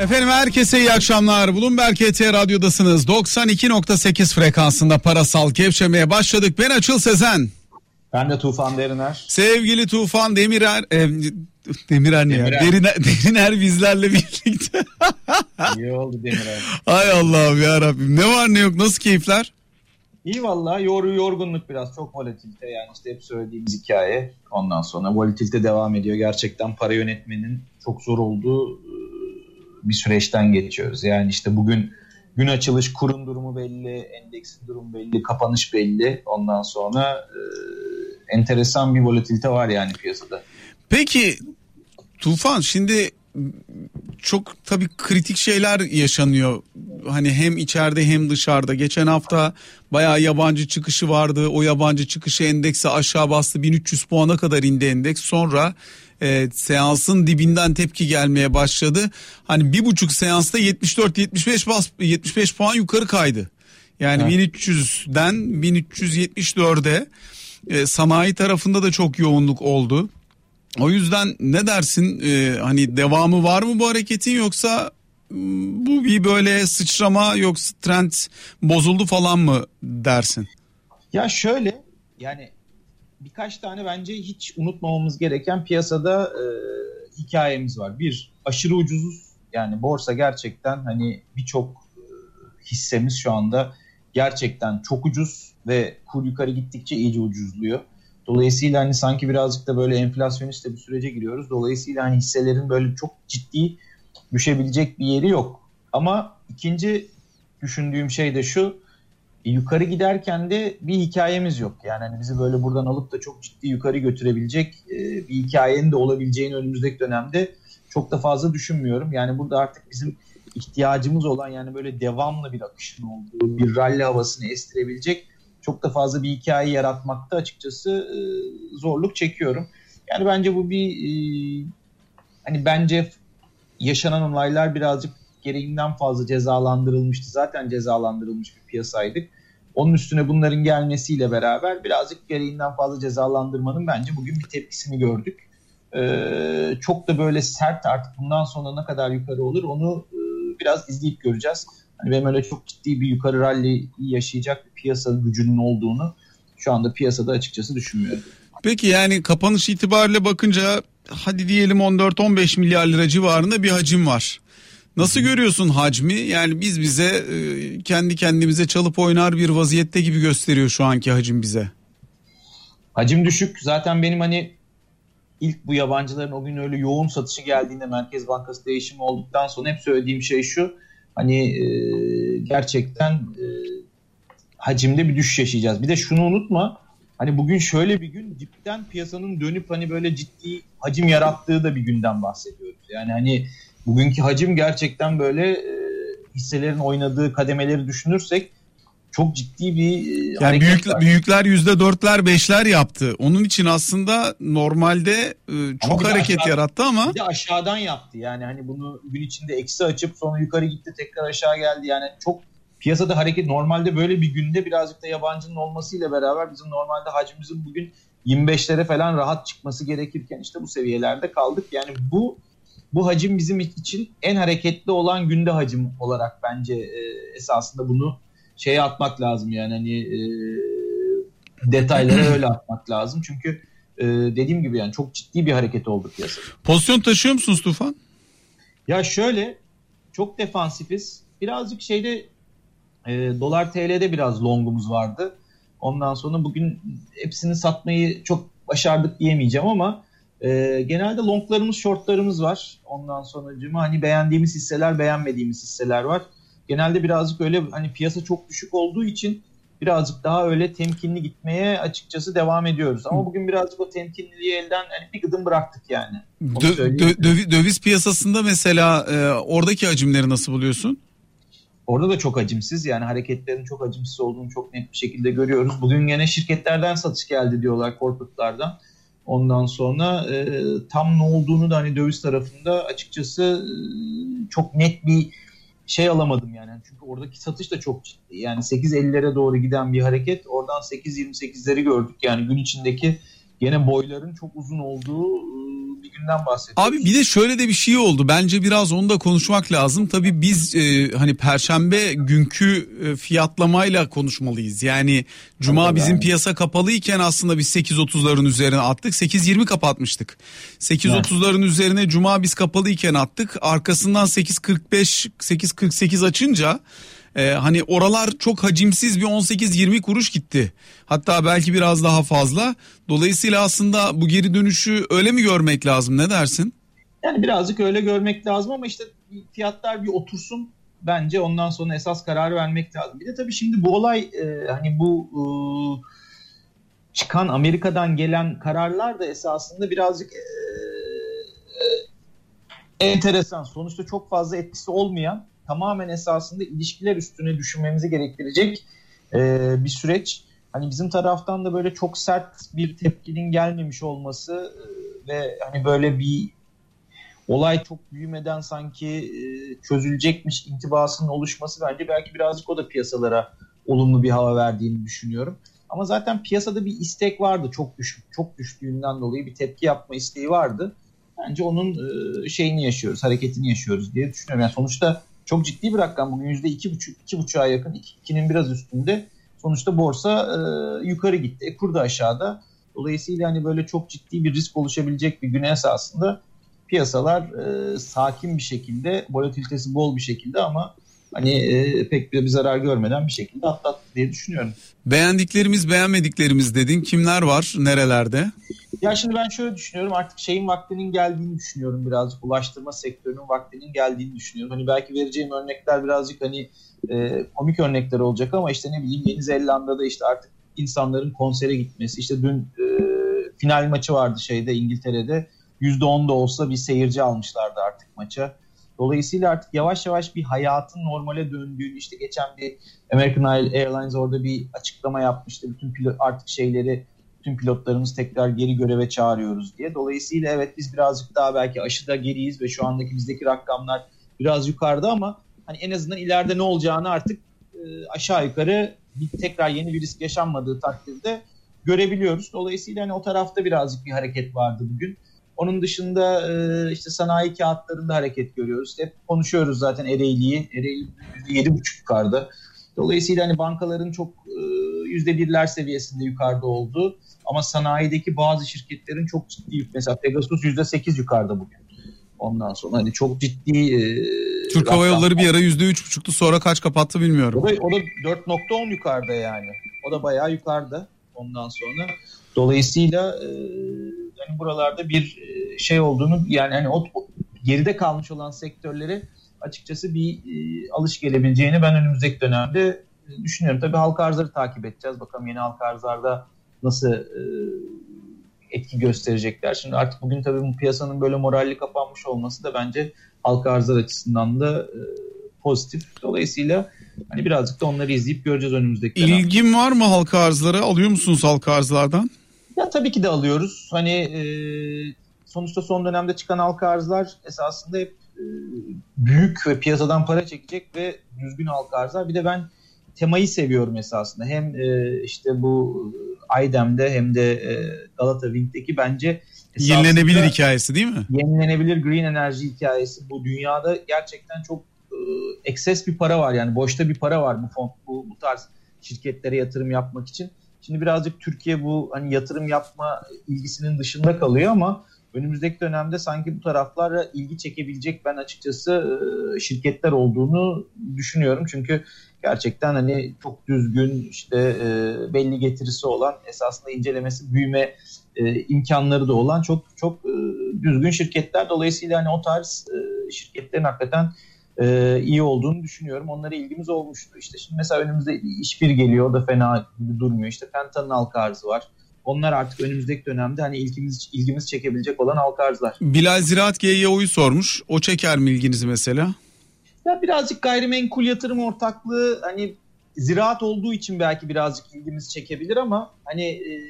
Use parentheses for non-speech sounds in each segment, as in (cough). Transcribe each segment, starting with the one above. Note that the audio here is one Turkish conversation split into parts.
Efendim herkese iyi akşamlar. Bloomberg KT Radyo'dasınız. 92.8 frekansında parasal gevşemeye başladık. Ben Açıl Sezen. Ben de Tufan Deriner. Sevgili Tufan Demirer... E, Demirer ne Demirer. ya? Deriner, (laughs) Deriner bizlerle birlikte. (laughs) İyi oldu Demirer. Ay Allah'ım ya Rabbim. Ne var ne yok nasıl keyifler? İyi valla yor, yorgunluk biraz çok volatilite yani işte hep söylediğimiz hikaye. Ondan sonra volatilite devam ediyor. Gerçekten para yönetmenin çok zor olduğu e, bir süreçten geçiyoruz. Yani işte bugün gün açılış kurun durumu belli, endeksin durumu belli, kapanış belli. Ondan sonra e, enteresan bir volatilite var yani piyasada. Peki Tufan şimdi çok tabii kritik şeyler yaşanıyor. Hani hem içeride hem dışarıda. Geçen hafta bayağı yabancı çıkışı vardı. O yabancı çıkışı endeksi aşağı bastı. 1300 puana kadar indi endeks. Sonra e, seansın dibinden tepki gelmeye başladı. Hani bir buçuk seansta 74-75 bas 75 puan yukarı kaydı. Yani evet. 1300'den 1374'e e, sanayi tarafında da çok yoğunluk oldu. O yüzden ne dersin e, hani devamı var mı bu hareketin yoksa ıı, bu bir böyle sıçrama yoksa trend bozuldu falan mı dersin? Ya şöyle yani birkaç tane bence hiç unutmamamız gereken piyasada e, hikayemiz var. Bir aşırı ucuzuz yani borsa gerçekten hani birçok e, hissemiz şu anda gerçekten çok ucuz ve kur yukarı gittikçe iyice ucuzluyor. Dolayısıyla hani sanki birazcık da böyle enflasyonist bir sürece giriyoruz. Dolayısıyla hani hisselerin böyle çok ciddi düşebilecek bir yeri yok. Ama ikinci düşündüğüm şey de şu. Yukarı giderken de bir hikayemiz yok. Yani hani bizi böyle buradan alıp da çok ciddi yukarı götürebilecek e, bir hikayenin de olabileceğini önümüzdeki dönemde çok da fazla düşünmüyorum. Yani burada artık bizim ihtiyacımız olan yani böyle devamlı bir akışın olduğu, bir rally havasını estirebilecek çok da fazla bir hikaye yaratmakta açıkçası e, zorluk çekiyorum. Yani bence bu bir e, hani bence yaşanan olaylar birazcık gereğinden fazla cezalandırılmıştı. Zaten cezalandırılmış bir piyasaydık. Onun üstüne bunların gelmesiyle beraber birazcık gereğinden fazla cezalandırmanın bence bugün bir tepkisini gördük. Ee, çok da böyle sert artık bundan sonra ne kadar yukarı olur onu e, biraz izleyip göreceğiz. Hani benim öyle çok ciddi bir yukarı rally yaşayacak bir piyasa gücünün olduğunu şu anda piyasada açıkçası düşünmüyorum. Peki yani kapanış itibariyle bakınca hadi diyelim 14-15 milyar lira civarında bir hacim var. Nasıl görüyorsun hacmi? Yani biz bize e, kendi kendimize çalıp oynar bir vaziyette gibi gösteriyor şu anki hacim bize. Hacim düşük. Zaten benim hani ilk bu yabancıların o gün öyle yoğun satışı geldiğinde Merkez Bankası değişimi olduktan sonra hep söylediğim şey şu. Hani e, gerçekten e, hacimde bir düşüş yaşayacağız. Bir de şunu unutma. Hani bugün şöyle bir gün dipten piyasanın dönüp hani böyle ciddi hacim yarattığı da bir günden bahsediyoruz. Yani hani bugünkü hacim gerçekten böyle e, hisselerin oynadığı kademeleri düşünürsek çok ciddi bir e, yani büyük, var. büyükler yüzde dörtler beşler yaptı. Onun için aslında normalde e, çok hareket aşağı, yarattı ama bir de aşağıdan yaptı. Yani hani bunu gün içinde eksi açıp sonra yukarı gitti tekrar aşağı geldi. Yani çok piyasada hareket normalde böyle bir günde birazcık da yabancının olmasıyla beraber bizim normalde hacimimizin bugün 25'lere falan rahat çıkması gerekirken işte bu seviyelerde kaldık. Yani bu bu hacim bizim için en hareketli olan günde hacim olarak bence e, esasında bunu şeye atmak lazım yani hani e, detaylara (clears throat) öyle atmak lazım. Çünkü e, dediğim gibi yani çok ciddi bir hareket oldu piyasada. Pozisyon taşıyor musunuz Tufan? Ya şöyle çok defansifiz. Birazcık şeyde e, dolar TL'de biraz longumuz vardı. Ondan sonra bugün hepsini satmayı çok başardık diyemeyeceğim ama e, genelde longlarımız, shortlarımız var. Ondan sonra hani beğendiğimiz hisseler, beğenmediğimiz hisseler var genelde birazcık öyle hani piyasa çok düşük olduğu için birazcık daha öyle temkinli gitmeye açıkçası devam ediyoruz. Ama bugün birazcık o temkinliliği elden hani bir gıdım bıraktık yani. Dö, dö, döviz, döviz piyasasında mesela e, oradaki hacimleri nasıl buluyorsun? Orada da çok acımsız yani hareketlerin çok acımsız olduğunu çok net bir şekilde görüyoruz. Bugün yine şirketlerden satış geldi diyorlar corporate'lardan. Ondan sonra e, tam ne olduğunu da hani döviz tarafında açıkçası e, çok net bir şey alamadım yani. Çünkü oradaki satış da çok ciddi. Yani 8.50'lere doğru giden bir hareket. Oradan 8.28'leri gördük. Yani gün içindeki gene boyların çok uzun olduğu ıı, bir günden bahsediyoruz. Abi bir de şöyle de bir şey oldu. Bence biraz onu da konuşmak lazım. Tabii biz e, hani perşembe günkü e, fiyatlamayla konuşmalıyız. Yani cuma Tabii bizim yani. piyasa kapalıyken aslında biz 8.30'ların üzerine attık. 8.20 kapatmıştık. 8.30'ların evet. üzerine cuma biz kapalıyken attık. Arkasından 8.45 8.48 açınca ee, hani oralar çok hacimsiz bir 18-20 kuruş gitti. Hatta belki biraz daha fazla. Dolayısıyla aslında bu geri dönüşü öyle mi görmek lazım ne dersin? Yani birazcık öyle görmek lazım ama işte fiyatlar bir otursun bence ondan sonra esas karar vermek lazım. Bir de tabii şimdi bu olay e, hani bu e, çıkan Amerika'dan gelen kararlar da esasında birazcık e, e, enteresan. Sonuçta çok fazla etkisi olmayan tamamen esasında ilişkiler üstüne düşünmemizi gerektirecek e, bir süreç. Hani bizim taraftan da böyle çok sert bir tepkinin gelmemiş olması e, ve hani böyle bir olay çok büyümeden sanki e, çözülecekmiş intibasının oluşması bence belki birazcık o da piyasalara olumlu bir hava verdiğini düşünüyorum. Ama zaten piyasada bir istek vardı çok düşük, çok düştüğünden dolayı bir tepki yapma isteği vardı. Bence onun e, şeyini yaşıyoruz, hareketini yaşıyoruz diye düşünüyorum. Yani sonuçta çok ciddi bir rakam. Bugün yüzde iki buçuk, iki buçuğa yakın, ikinin biraz üstünde. Sonuçta borsa e, yukarı gitti. E, kur da aşağıda. Dolayısıyla hani böyle çok ciddi bir risk oluşabilecek bir güne esasında piyasalar e, sakin bir şekilde, volatilitesi bol bir şekilde ama hani e, pek bir zarar görmeden bir şekilde atlattı diye düşünüyorum. Beğendiklerimiz, beğenmediklerimiz dedin. Kimler var? Nerelerde? Ya şimdi ben şöyle düşünüyorum artık şeyin vaktinin geldiğini düşünüyorum birazcık. Ulaştırma sektörünün vaktinin geldiğini düşünüyorum. Hani belki vereceğim örnekler birazcık hani e, komik örnekler olacak ama işte ne bileyim Yeni Zelanda'da işte artık insanların konsere gitmesi. işte dün e, final maçı vardı şeyde İngiltere'de. %10 da olsa bir seyirci almışlardı artık maça. Dolayısıyla artık yavaş yavaş bir hayatın normale döndüğünü işte geçen bir American Airlines orada bir açıklama yapmıştı. Bütün pilot artık şeyleri tüm pilotlarımız tekrar geri göreve çağırıyoruz diye. Dolayısıyla evet biz birazcık daha belki aşıda geriyiz ve şu andaki bizdeki rakamlar biraz yukarıda ama hani en azından ileride ne olacağını artık e, aşağı yukarı bir tekrar yeni bir risk yaşanmadığı takdirde görebiliyoruz. Dolayısıyla hani o tarafta birazcık bir hareket vardı bugün. Onun dışında e, işte sanayi kağıtlarında hareket görüyoruz. Hep konuşuyoruz zaten Ereğli'yi. Ereğli %7,5 yukarıda. Dolayısıyla hani bankaların çok e, %1'ler seviyesinde yukarıda olduğu ama sanayideki bazı şirketlerin çok ciddi mesela Pegasus %8 yukarıda bugün. Ondan sonra hani çok ciddi e, Türk Hava Yolları bir ara %3,5'tu sonra kaç kapattı bilmiyorum. O da, o da 4.10 yukarıda yani. O da bayağı yukarıda ondan sonra. Dolayısıyla e, yani buralarda bir e, şey olduğunu yani hani o, geride kalmış olan sektörlere açıkçası bir e, alış gelebileceğini ben önümüzdeki dönemde e, düşünüyorum. Tabii halka arzları takip edeceğiz. Bakalım yeni halka arzlarda nasıl e, etki gösterecekler. Şimdi artık bugün tabii bu piyasanın böyle moralli kapanmış olması da bence halka arzlar açısından da e, pozitif. Dolayısıyla hani birazcık da onları izleyip göreceğiz önümüzdeki dönem. İlgin var mı halka arzlara? Alıyor musunuz halka arzlardan? Ya tabii ki de alıyoruz. Hani e, sonuçta son dönemde çıkan halka arzlar esasında hep e, büyük ve piyasadan para çekecek ve düzgün halka arzlar. Bir de ben temayı seviyorum esasında. Hem e, işte bu Aydem'de hem de e, Galata Wing'deki bence yenilenebilir hikayesi değil mi? Yenilenebilir green enerji hikayesi. Bu dünyada gerçekten çok e, ekses bir para var yani boşta bir para var bu fon bu, bu tarz şirketlere yatırım yapmak için. Şimdi birazcık Türkiye bu hani yatırım yapma ilgisinin dışında kalıyor ama önümüzdeki dönemde sanki bu taraflara ilgi çekebilecek ben açıkçası e, şirketler olduğunu düşünüyorum. Çünkü gerçekten hani çok düzgün işte e, belli getirisi olan esasında incelemesi büyüme e, imkanları da olan çok çok düzgün şirketler. Dolayısıyla hani o tarz şirketlerin hakikaten e, iyi olduğunu düşünüyorum. Onlara ilgimiz olmuştu. İşte şimdi mesela önümüzde işbir geliyor o da fena durmuyor. İşte Penta'nın halka arzı var. Onlar artık önümüzdeki dönemde hani ilgimiz, ilgimiz çekebilecek olan halka arzlar. Bilal Ziraat GYO'yu sormuş. O çeker mi ilginizi mesela? Ya birazcık gayrimenkul yatırım ortaklığı hani ziraat olduğu için belki birazcık ilgimiz çekebilir ama hani e,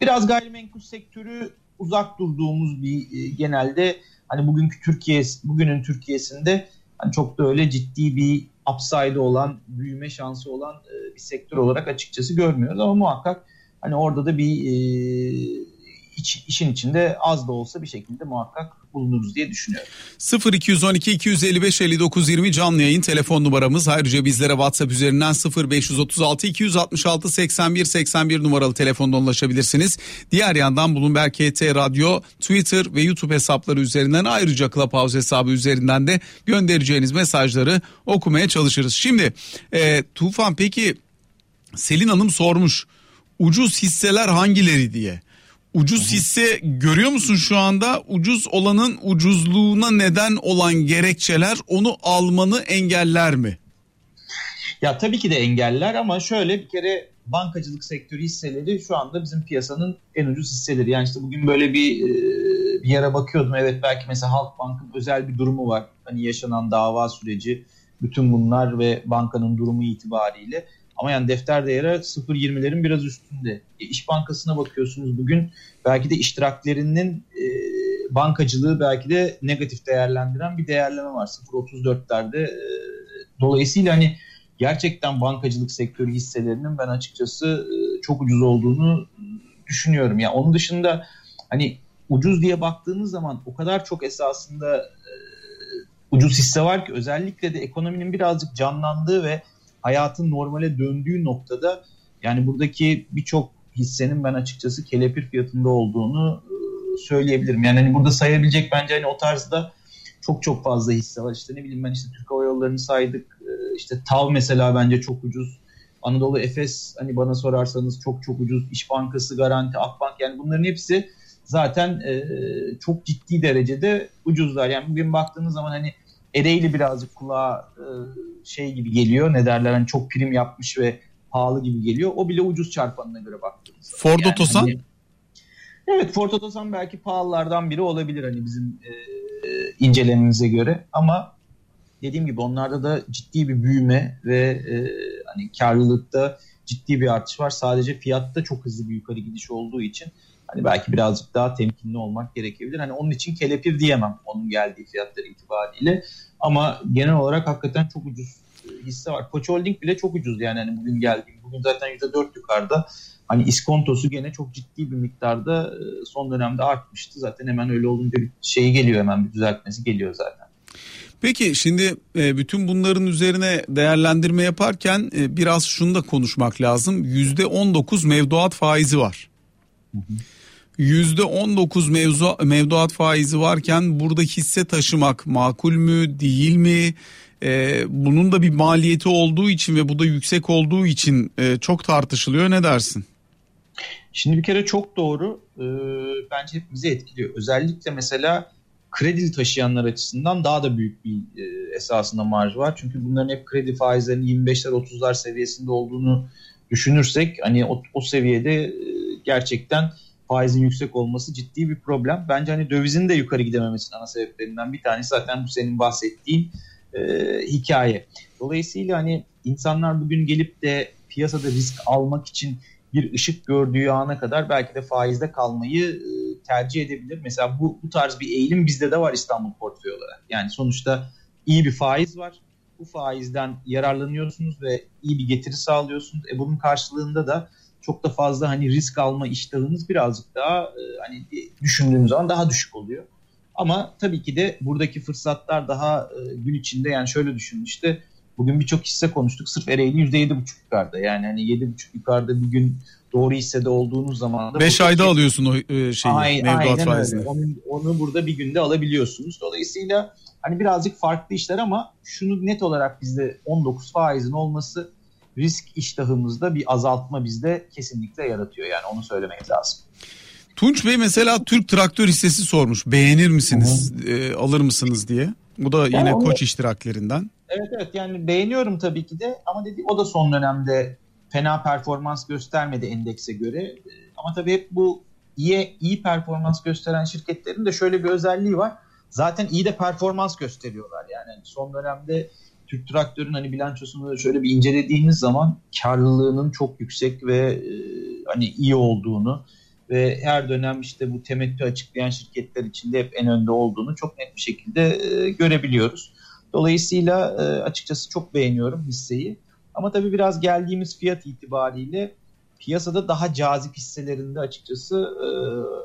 biraz gayrimenkul sektörü uzak durduğumuz bir e, genelde hani bugünkü Türkiye bugünün Türkiye'sinde hani çok da öyle ciddi bir upside olan, büyüme şansı olan e, bir sektör olarak açıkçası görmüyoruz. Ama muhakkak hani orada da bir e, iç, işin içinde az da olsa bir şekilde muhakkak bulunuruz diye düşünüyorum. 0212 255 59 20 canlı yayın telefon numaramız. Ayrıca bizlere WhatsApp üzerinden 0536 266 81 81 numaralı telefondan ulaşabilirsiniz. Diğer yandan Bloomberg KT Radyo, Twitter ve YouTube hesapları üzerinden ayrıca Clubhouse hesabı üzerinden de göndereceğiniz mesajları okumaya çalışırız. Şimdi e, Tufan peki Selin Hanım sormuş ucuz hisseler hangileri diye. Ucuz hisse görüyor musun şu anda? Ucuz olanın ucuzluğuna neden olan gerekçeler onu almanı engeller mi? Ya tabii ki de engeller ama şöyle bir kere bankacılık sektörü hisseleri şu anda bizim piyasanın en ucuz hisseleri. Yani işte bugün böyle bir e, bir yere bakıyordum. Evet belki mesela Halkbank'ın özel bir durumu var. Hani yaşanan dava süreci, bütün bunlar ve bankanın durumu itibariyle ama yani defter değeri 0.20'lerin biraz üstünde. E, İş Bankası'na bakıyorsunuz bugün belki de iştiraklerinin e, bankacılığı belki de negatif değerlendiren bir değerleme var. 0.34'lerde. E, dolayısıyla hani gerçekten bankacılık sektörü hisselerinin ben açıkçası e, çok ucuz olduğunu düşünüyorum. Yani onun dışında hani ucuz diye baktığınız zaman o kadar çok esasında e, ucuz hisse var ki özellikle de ekonominin birazcık canlandığı ve hayatın normale döndüğü noktada yani buradaki birçok hissenin ben açıkçası kelepir fiyatında olduğunu e, söyleyebilirim. Yani hani burada sayabilecek bence hani o tarzda çok çok fazla hisse var. İşte ne bileyim ben işte Türk Hava Yolları'nı saydık. E, işte TAV mesela bence çok ucuz. Anadolu Efes hani bana sorarsanız çok çok ucuz. İş Bankası, Garanti, Akbank yani bunların hepsi zaten e, çok ciddi derecede ucuzlar. Yani bugün baktığınız zaman hani Ereğli birazcık kulağa e, şey gibi geliyor. Ne derler hani çok prim yapmış ve pahalı gibi geliyor. O bile ucuz çarpanına göre baktığımızda. Ford yani Otosan? Hani, evet Ford Otosan belki pahalılardan biri olabilir hani bizim e, incelememize göre. Ama dediğim gibi onlarda da ciddi bir büyüme ve e, hani karlılıkta ciddi bir artış var. Sadece fiyatta çok hızlı bir yukarı gidiş olduğu için hani belki birazcık daha temkinli olmak gerekebilir. Hani onun için kelepir diyemem onun geldiği fiyatlar itibariyle. Ama genel olarak hakikaten çok ucuz e, hisse var. Koç Holding bile çok ucuz yani hani bugün geldiğim. Bugün zaten %4 yukarıda. Hani iskontosu gene çok ciddi bir miktarda e, son dönemde artmıştı. Zaten hemen öyle olunca bir şey geliyor hemen bir düzeltmesi geliyor zaten. Peki şimdi e, bütün bunların üzerine değerlendirme yaparken biraz şunu da konuşmak lazım. %19 mevduat faizi var. Hı hı. %19 mevzu, mevduat faizi varken burada hisse taşımak makul mü değil mi? Ee, bunun da bir maliyeti olduğu için ve bu da yüksek olduğu için e, çok tartışılıyor. Ne dersin? Şimdi bir kere çok doğru. Ee, bence hepimizi etkiliyor. Özellikle mesela kredili taşıyanlar açısından daha da büyük bir e, esasında marj var. Çünkü bunların hep kredi faizlerinin 25'ler 30'lar seviyesinde olduğunu düşünürsek hani o, o seviyede e, gerçekten faizin yüksek olması ciddi bir problem. Bence hani dövizin de yukarı gidememesinin ana sebeplerinden bir tanesi zaten bu senin bahsettiğin e, hikaye. Dolayısıyla hani insanlar bugün gelip de piyasada risk almak için bir ışık gördüğü ana kadar belki de faizde kalmayı e, tercih edebilir. Mesela bu, bu tarz bir eğilim bizde de var İstanbul portföy olarak. Yani sonuçta iyi bir faiz var. Bu faizden yararlanıyorsunuz ve iyi bir getiri sağlıyorsunuz. E bunun karşılığında da çok da fazla hani risk alma iştahınız birazcık daha e, hani düşündüğüm zaman daha düşük oluyor. Ama tabii ki de buradaki fırsatlar daha e, gün içinde yani şöyle düşünün işte bugün birçok hisse konuştuk sırf Ereğli %7,5 yukarıda yani hani 7,5 yukarıda bir gün doğru hissede olduğunuz zaman da 5 ayda alıyorsun o e, şeyi aynen, mevduat faizini. Onu, onu burada bir günde alabiliyorsunuz. Dolayısıyla hani birazcık farklı işler ama şunu net olarak bizde 19 faizin olması risk iştahımızda bir azaltma bizde kesinlikle yaratıyor. Yani onu söylemek lazım. Tunç Bey mesela Türk traktör hissesi sormuş. Beğenir misiniz, e, alır mısınız diye. Bu da yine yani onu, koç iştiraklerinden. Evet evet yani beğeniyorum tabii ki de ama dedi o da son dönemde fena performans göstermedi endekse göre. E, ama tabii hep bu iyi iyi performans gösteren şirketlerin de şöyle bir özelliği var. Zaten iyi de performans gösteriyorlar yani. Hani son dönemde Türk Traktör'ün hani bilançosunu şöyle bir incelediğiniz zaman karlılığının çok yüksek ve e, hani iyi olduğunu ve her dönem işte bu temettü açıklayan şirketler içinde hep en önde olduğunu çok net bir şekilde e, görebiliyoruz. Dolayısıyla e, açıkçası çok beğeniyorum hisseyi. Ama tabii biraz geldiğimiz fiyat itibariyle piyasada daha cazip hisselerinde açıkçası e,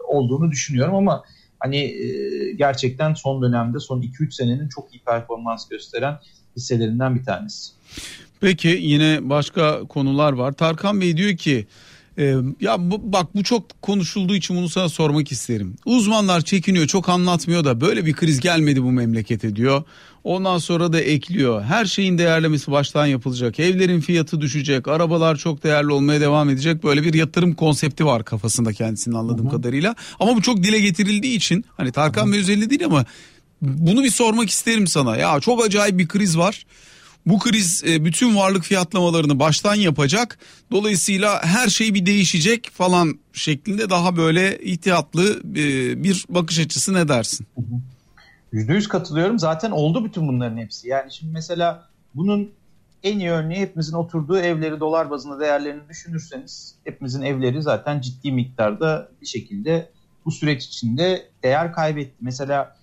olduğunu düşünüyorum ama hani e, gerçekten son dönemde son 2-3 senenin çok iyi performans gösteren hisselerinden bir tanesi. Peki yine başka konular var. Tarkan Bey diyor ki ee, ya bu, bak bu çok konuşulduğu için bunu sana sormak isterim. Uzmanlar çekiniyor çok anlatmıyor da böyle bir kriz gelmedi bu memlekete diyor. Ondan sonra da ekliyor. Her şeyin değerlemesi baştan yapılacak. Evlerin fiyatı düşecek. Arabalar çok değerli olmaya devam edecek. Böyle bir yatırım konsepti var kafasında kendisinin anladığım Hı-hı. kadarıyla. Ama bu çok dile getirildiği için hani Tarkan Bey özelliği değil ama bunu bir sormak isterim sana. Ya çok acayip bir kriz var. Bu kriz e, bütün varlık fiyatlamalarını baştan yapacak. Dolayısıyla her şey bir değişecek falan şeklinde daha böyle ihtiyatlı e, bir bakış açısı ne dersin? Yüzde yüz katılıyorum. Zaten oldu bütün bunların hepsi. Yani şimdi mesela bunun en iyi örneği hepimizin oturduğu evleri dolar bazında değerlerini düşünürseniz hepimizin evleri zaten ciddi miktarda bir şekilde bu süreç içinde değer kaybetti. Mesela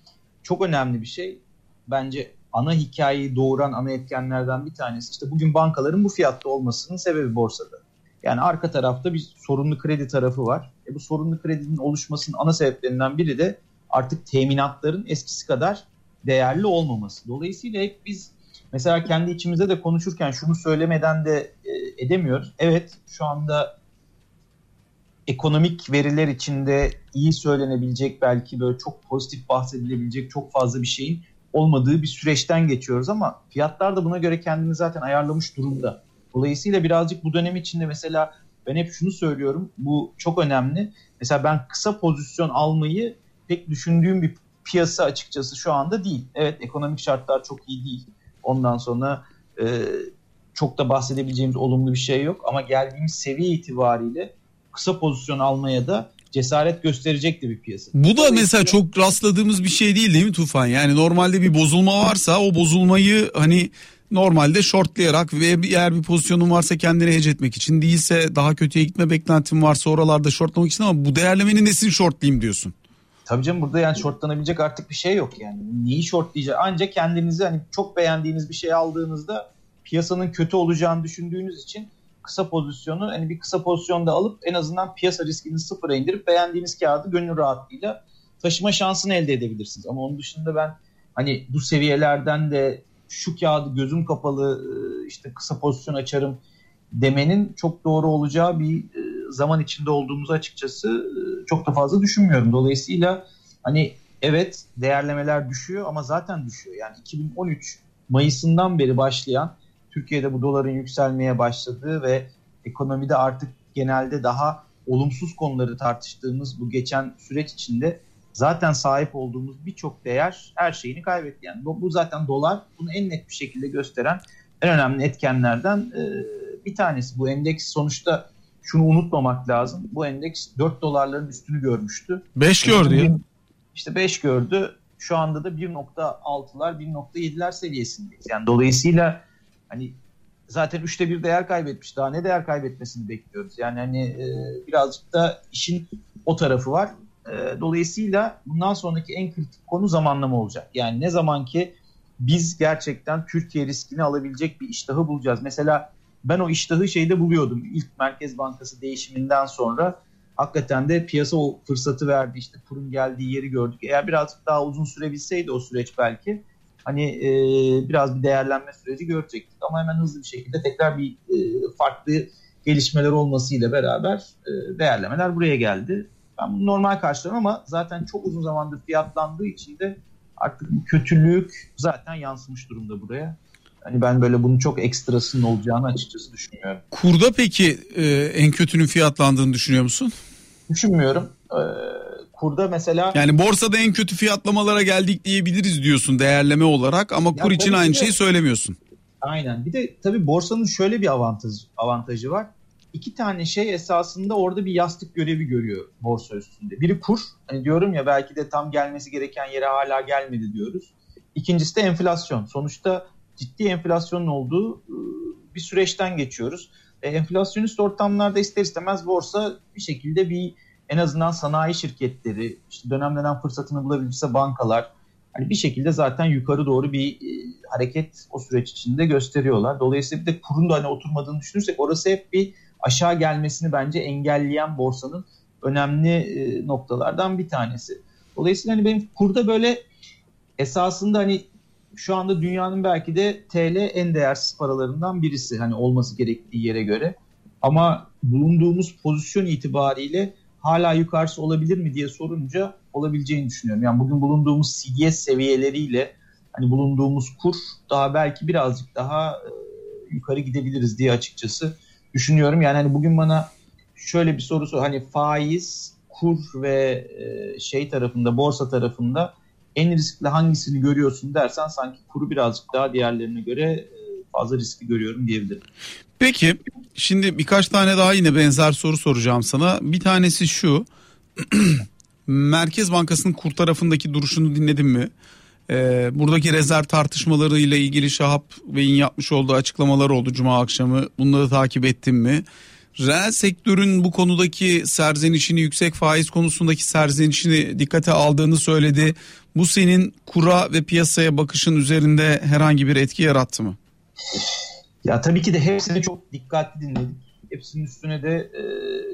çok önemli bir şey bence ana hikayeyi doğuran ana etkenlerden bir tanesi işte bugün bankaların bu fiyatta olmasının sebebi borsada. Yani arka tarafta bir sorunlu kredi tarafı var. E bu sorunlu kredinin oluşmasının ana sebeplerinden biri de artık teminatların eskisi kadar değerli olmaması. Dolayısıyla hep biz mesela kendi içimizde de konuşurken şunu söylemeden de e, edemiyoruz. Evet şu anda ekonomik veriler içinde iyi söylenebilecek belki böyle çok pozitif bahsedilebilecek çok fazla bir şeyin olmadığı bir süreçten geçiyoruz ama fiyatlar da buna göre kendini zaten ayarlamış durumda. Dolayısıyla birazcık bu dönem içinde mesela ben hep şunu söylüyorum. Bu çok önemli. Mesela ben kısa pozisyon almayı pek düşündüğüm bir piyasa açıkçası şu anda değil. Evet ekonomik şartlar çok iyi değil. Ondan sonra e, çok da bahsedebileceğimiz olumlu bir şey yok. Ama geldiğimiz seviye itibariyle kısa pozisyon almaya da cesaret gösterecekti bir piyasa. Bu da mesela çok rastladığımız bir şey değil değil mi Tufan? Yani normalde bir bozulma varsa o bozulmayı hani normalde shortlayarak ve eğer bir pozisyonun varsa kendini hece etmek için değilse daha kötüye gitme beklentin varsa oralarda shortlamak için ama bu değerlemenin nesini shortlayayım diyorsun? Tabii canım burada yani shortlanabilecek artık bir şey yok yani. Neyi shortlayacak? Ancak kendinizi hani çok beğendiğiniz bir şey aldığınızda piyasanın kötü olacağını düşündüğünüz için kısa pozisyonu hani bir kısa pozisyonda alıp en azından piyasa riskini sıfıra indirip beğendiğiniz kağıdı gönül rahatlığıyla taşıma şansını elde edebilirsiniz. Ama onun dışında ben hani bu seviyelerden de şu kağıdı gözüm kapalı e, işte kısa pozisyon açarım demenin çok doğru olacağı bir e, zaman içinde olduğumuzu açıkçası e, çok da fazla düşünmüyorum. Dolayısıyla hani evet değerlemeler düşüyor ama zaten düşüyor. Yani 2013 Mayıs'ından beri başlayan Türkiye'de bu doların yükselmeye başladığı ve ekonomide artık genelde daha olumsuz konuları tartıştığımız bu geçen süreç içinde zaten sahip olduğumuz birçok değer her şeyini kaybetti. Yani bu, bu zaten dolar bunu en net bir şekilde gösteren en önemli etkenlerden e, bir tanesi. Bu endeks sonuçta şunu unutmamak lazım. Bu endeks 4 dolarların üstünü görmüştü. 5 gördü ya. İşte 5 gördü. Şu anda da 1.6'lar 1.7'ler seviyesindeyiz. Yani dolayısıyla hani zaten üçte bir değer kaybetmiş. Daha ne değer kaybetmesini bekliyoruz. Yani hani e, birazcık da işin o tarafı var. E, dolayısıyla bundan sonraki en kritik konu zamanlama olacak. Yani ne zaman ki biz gerçekten Türkiye riskini alabilecek bir iştahı bulacağız. Mesela ben o iştahı şeyde buluyordum. İlk Merkez Bankası değişiminden sonra hakikaten de piyasa o fırsatı verdi. İşte kurun geldiği yeri gördük. Eğer birazcık daha uzun sürebilseydi o süreç belki hani e, biraz bir değerlenme süreci görecektik ama hemen hızlı bir şekilde tekrar bir e, farklı gelişmeler olmasıyla beraber e, değerlemeler buraya geldi. Ben bunu normal karşılıyorum ama zaten çok uzun zamandır fiyatlandığı için de artık kötülük zaten yansımış durumda buraya. Hani ben böyle bunun çok ekstrasının olacağını açıkçası düşünmüyorum. Kurda peki e, en kötünün fiyatlandığını düşünüyor musun? Düşünmüyorum. E, kurda mesela... Yani borsada en kötü fiyatlamalara geldik diyebiliriz diyorsun değerleme olarak ama kur için aynı de, şeyi söylemiyorsun. Aynen. Bir de tabii borsanın şöyle bir avantajı, avantajı var. İki tane şey esasında orada bir yastık görevi görüyor borsa üstünde. Biri kur. Hani diyorum ya belki de tam gelmesi gereken yere hala gelmedi diyoruz. İkincisi de enflasyon. Sonuçta ciddi enflasyonun olduğu ıı, bir süreçten geçiyoruz. E, enflasyonist ortamlarda ister istemez borsa bir şekilde bir en azından sanayi şirketleri, işte dönem dönem fırsatını bulabilirse bankalar hani bir şekilde zaten yukarı doğru bir e, hareket o süreç içinde gösteriyorlar. Dolayısıyla bir de kurun da hani oturmadığını düşünürsek orası hep bir aşağı gelmesini bence engelleyen borsanın önemli e, noktalardan bir tanesi. Dolayısıyla hani benim kurda böyle esasında hani şu anda dünyanın belki de TL en değersiz paralarından birisi hani olması gerektiği yere göre. Ama bulunduğumuz pozisyon itibariyle hala yukarısı olabilir mi diye sorunca olabileceğini düşünüyorum. Yani bugün bulunduğumuz CDS seviyeleriyle hani bulunduğumuz kur daha belki birazcık daha e, yukarı gidebiliriz diye açıkçası düşünüyorum. Yani hani bugün bana şöyle bir soru sor hani faiz, kur ve e, şey tarafında borsa tarafında en riskli hangisini görüyorsun dersen sanki kuru birazcık daha diğerlerine göre e, fazla riskli görüyorum diyebilirim. Peki şimdi birkaç tane daha yine benzer soru soracağım sana. Bir tanesi şu. (clears throat) Merkez Bankası'nın kur tarafındaki duruşunu dinledin mi? Ee, buradaki rezerv tartışmaları ile ilgili Şahap Bey'in yapmış olduğu açıklamalar oldu Cuma akşamı. Bunları takip ettin mi? Reel sektörün bu konudaki serzenişini, yüksek faiz konusundaki serzenişini dikkate aldığını söyledi. Bu senin kura ve piyasaya bakışın üzerinde herhangi bir etki yarattı mı? (laughs) Ya tabii ki de hepsini çok dikkatli dinledik. Hepsinin üstüne de e,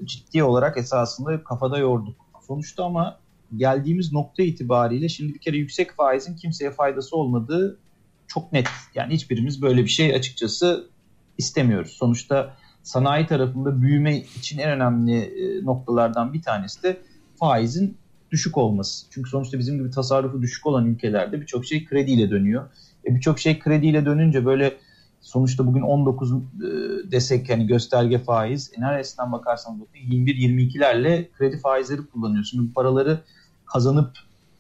ciddi olarak esasında kafada yorduk. Sonuçta ama geldiğimiz nokta itibariyle şimdi bir kere yüksek faizin kimseye faydası olmadığı çok net. Yani hiçbirimiz böyle bir şey açıkçası istemiyoruz. Sonuçta sanayi tarafında büyüme için en önemli e, noktalardan bir tanesi de faizin düşük olması. Çünkü sonuçta bizim gibi tasarrufu düşük olan ülkelerde birçok şey krediyle dönüyor. E birçok şey krediyle dönünce böyle sonuçta bugün 19 e, desek hani gösterge faiz e, neresinden bakarsanız bakın 21-22'lerle kredi faizleri kullanıyorsun. Bu paraları kazanıp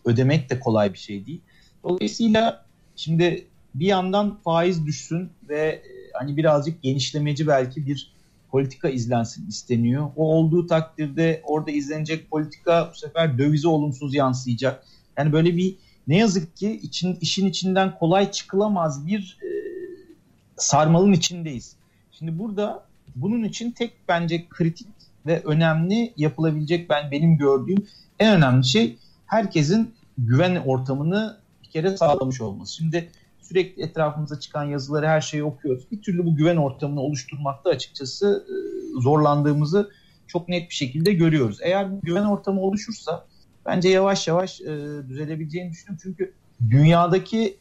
ödemek de kolay bir şey değil. Dolayısıyla şimdi bir yandan faiz düşsün ve e, hani birazcık genişlemeci belki bir politika izlensin isteniyor. O olduğu takdirde orada izlenecek politika bu sefer dövize olumsuz yansıyacak. Yani böyle bir ne yazık ki için, işin içinden kolay çıkılamaz bir e, sarmalın içindeyiz. Şimdi burada bunun için tek bence kritik ve önemli yapılabilecek ben benim gördüğüm en önemli şey herkesin güven ortamını bir kere sağlamış olması. Şimdi sürekli etrafımıza çıkan yazıları her şeyi okuyoruz. Bir türlü bu güven ortamını oluşturmakta açıkçası e, zorlandığımızı çok net bir şekilde görüyoruz. Eğer bu güven ortamı oluşursa bence yavaş yavaş e, düzelebileceğini düşünüyorum. Çünkü dünyadaki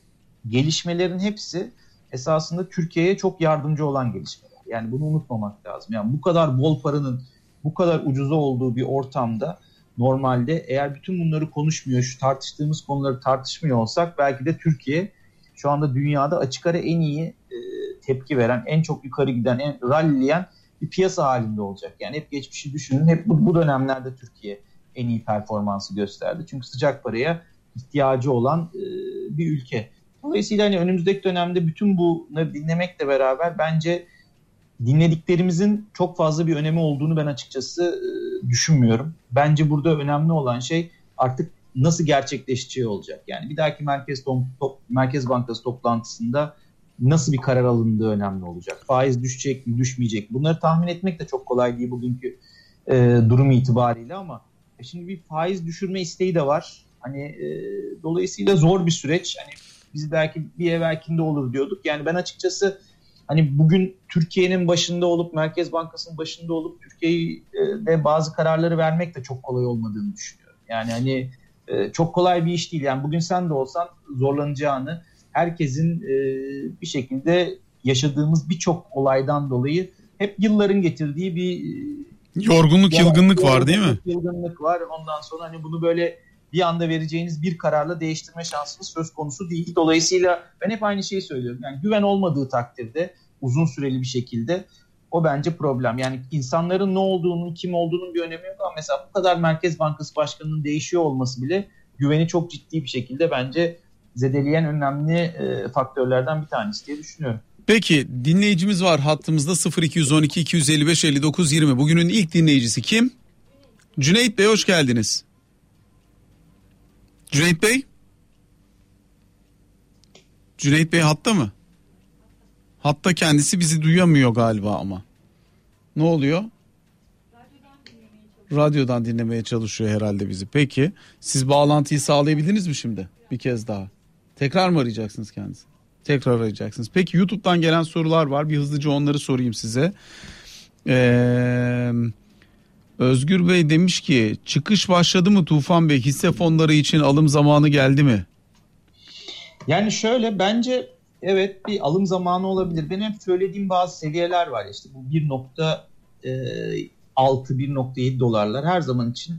gelişmelerin hepsi esasında Türkiye'ye çok yardımcı olan gelişmeler. Yani bunu unutmamak lazım. Yani bu kadar bol paranın bu kadar ucuza olduğu bir ortamda normalde eğer bütün bunları konuşmuyor, şu tartıştığımız konuları tartışmıyor olsak belki de Türkiye şu anda dünyada açık ara en iyi e, tepki veren, en çok yukarı giden, en ralliyen bir piyasa halinde olacak. Yani hep geçmişi düşünün. Hep bu, bu dönemlerde Türkiye en iyi performansı gösterdi. Çünkü sıcak paraya ihtiyacı olan e, bir ülke. Dolayısıyla hani önümüzdeki dönemde bütün bunları dinlemekle beraber bence dinlediklerimizin çok fazla bir önemi olduğunu ben açıkçası e, düşünmüyorum. Bence burada önemli olan şey artık nasıl gerçekleşeceği olacak. Yani bir dahaki Merkez top, top, Merkez Bankası toplantısında nasıl bir karar alındığı önemli olacak. Faiz düşecek mi, düşmeyecek mi? Bunları tahmin etmek de çok kolay değil bugünkü e, durum itibariyle ama e, şimdi bir faiz düşürme isteği de var. Hani e, dolayısıyla zor bir süreç. Hani biz belki bir evvelkinde olur diyorduk. Yani ben açıkçası hani bugün Türkiye'nin başında olup Merkez Bankası'nın başında olup Türkiye'de bazı kararları vermek de çok kolay olmadığını düşünüyorum. Yani hani e, çok kolay bir iş değil. Yani bugün sen de olsan zorlanacağını herkesin e, bir şekilde yaşadığımız birçok olaydan dolayı hep yılların getirdiği bir yorgunluk, ya, yılgınlık var değil mi? Yılgınlık var. Ondan sonra hani bunu böyle bir anda vereceğiniz bir kararla değiştirme şansınız söz konusu değil. Dolayısıyla ben hep aynı şeyi söylüyorum. Yani güven olmadığı takdirde uzun süreli bir şekilde o bence problem. Yani insanların ne olduğunu, kim olduğunun bir önemi yok ama mesela bu kadar Merkez Bankası Başkanı'nın değişiyor olması bile güveni çok ciddi bir şekilde bence zedeleyen önemli e, faktörlerden bir tanesi diye düşünüyorum. Peki dinleyicimiz var hattımızda 0212 255 59 20. Bugünün ilk dinleyicisi kim? Cüneyt Bey hoş geldiniz. Cüneyt Bey? Cüneyt Bey hatta mı? Hatta kendisi bizi duyamıyor galiba ama. Ne oluyor? Radyodan dinlemeye çalışıyor herhalde bizi. Peki siz bağlantıyı sağlayabildiniz mi şimdi? Bir kez daha. Tekrar mı arayacaksınız kendisi? Tekrar arayacaksınız. Peki YouTube'dan gelen sorular var. Bir hızlıca onları sorayım size. Ee, Özgür Bey demiş ki çıkış başladı mı Tufan Bey hisse fonları için alım zamanı geldi mi? Yani şöyle bence evet bir alım zamanı olabilir. Benim hep söylediğim bazı seviyeler var. İşte bu 1.6 1.7 dolarlar her zaman için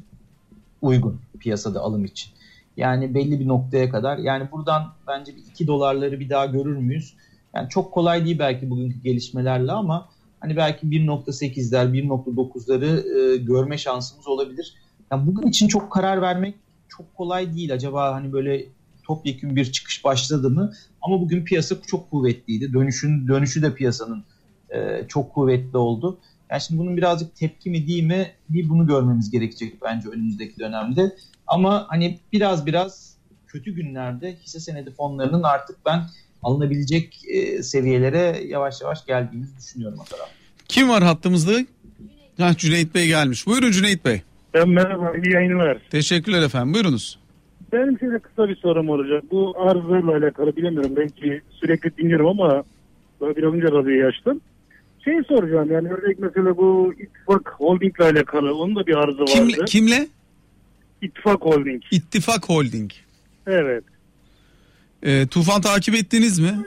uygun piyasada alım için. Yani belli bir noktaya kadar. Yani buradan bence bir 2 dolarları bir daha görür müyüz? Yani çok kolay değil belki bugünkü gelişmelerle ama hani belki 1.8'ler, 1.9'ları e, görme şansımız olabilir. Yani bugün için çok karar vermek çok kolay değil. Acaba hani böyle topyekun bir çıkış başladı mı? Ama bugün piyasa çok kuvvetliydi. Dönüşün dönüşü de piyasanın e, çok kuvvetli oldu. Yani şimdi bunun birazcık tepki mi değil mi bir bunu görmemiz gerekecek bence önümüzdeki dönemde. Ama hani biraz biraz kötü günlerde hisse senedi fonlarının artık ben alınabilecek e, seviyelere yavaş yavaş geldiğimizi düşünüyorum o tarafta. Kim var hattımızda? Ha, Cüneyt Bey gelmiş. Buyurun Cüneyt Bey. Ben merhaba, iyi yayınlar. Teşekkürler efendim. Buyurunuz. Benim size kısa bir sorum olacak. Bu arızalarla alakalı bilemiyorum. Belki sürekli dinliyorum ama biraz önce radyoyu açtım. Şey soracağım yani örnek mesela bu İttifak Holding ile alakalı onun da bir arıza Kimle, vardı. kimle? İttifak Holding. İttifak Holding. Evet. Ee, Tufan takip ettiniz mi?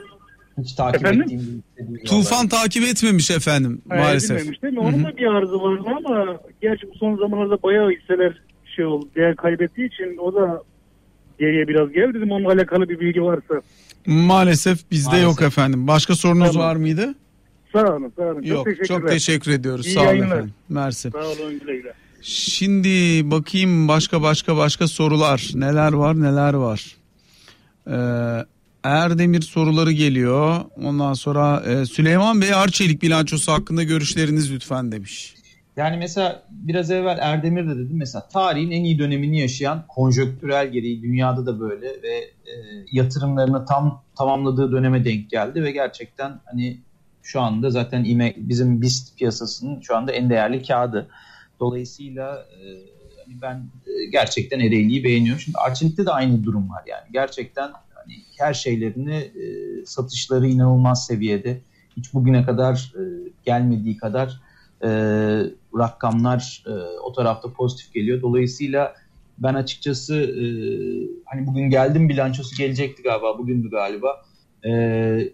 Hiç takip Efendim? ettiğim bir liste değil. Tufan takip etmemiş efendim Hayır, maalesef. bilmemiş değil mi? Onun da bir arıza vardı ama gerçi bu son zamanlarda bayağı hisseler şey oldu, değer kaybettiği için o da geriye biraz geldi. Dedim onunla alakalı bir bilgi varsa. Maalesef bizde Maalesef. yok efendim. Başka sorunuz Tamam. var mıydı? Sağ olun, sağ olun. Yok. çok Çok teşekkür ediyoruz. İyi Sağ olun yayınlar. efendim. Mersi. Sağ olun, güle güle. Şimdi bakayım başka başka başka sorular. Neler var neler var. Ee, Erdemir soruları geliyor. Ondan sonra e, Süleyman Bey Arçelik bilançosu hakkında görüşleriniz lütfen demiş. Yani mesela biraz evvel Erdemir de dedim mesela tarihin en iyi dönemini yaşayan konjöktürel gereği dünyada da böyle ve e, yatırımlarını tam tamamladığı döneme denk geldi ve gerçekten hani şu anda zaten bizim BIST piyasasının şu anda en değerli kağıdı. Dolayısıyla e, hani ben e, gerçekten Ereğli'yi beğeniyorum. Şimdi Arçelik'te de aynı durum var yani. Gerçekten hani her şeylerini e, satışları inanılmaz seviyede. Hiç bugüne kadar e, gelmediği kadar rakamlar o tarafta pozitif geliyor. Dolayısıyla ben açıkçası hani bugün geldim bilançosu gelecekti galiba bugündü galiba. E,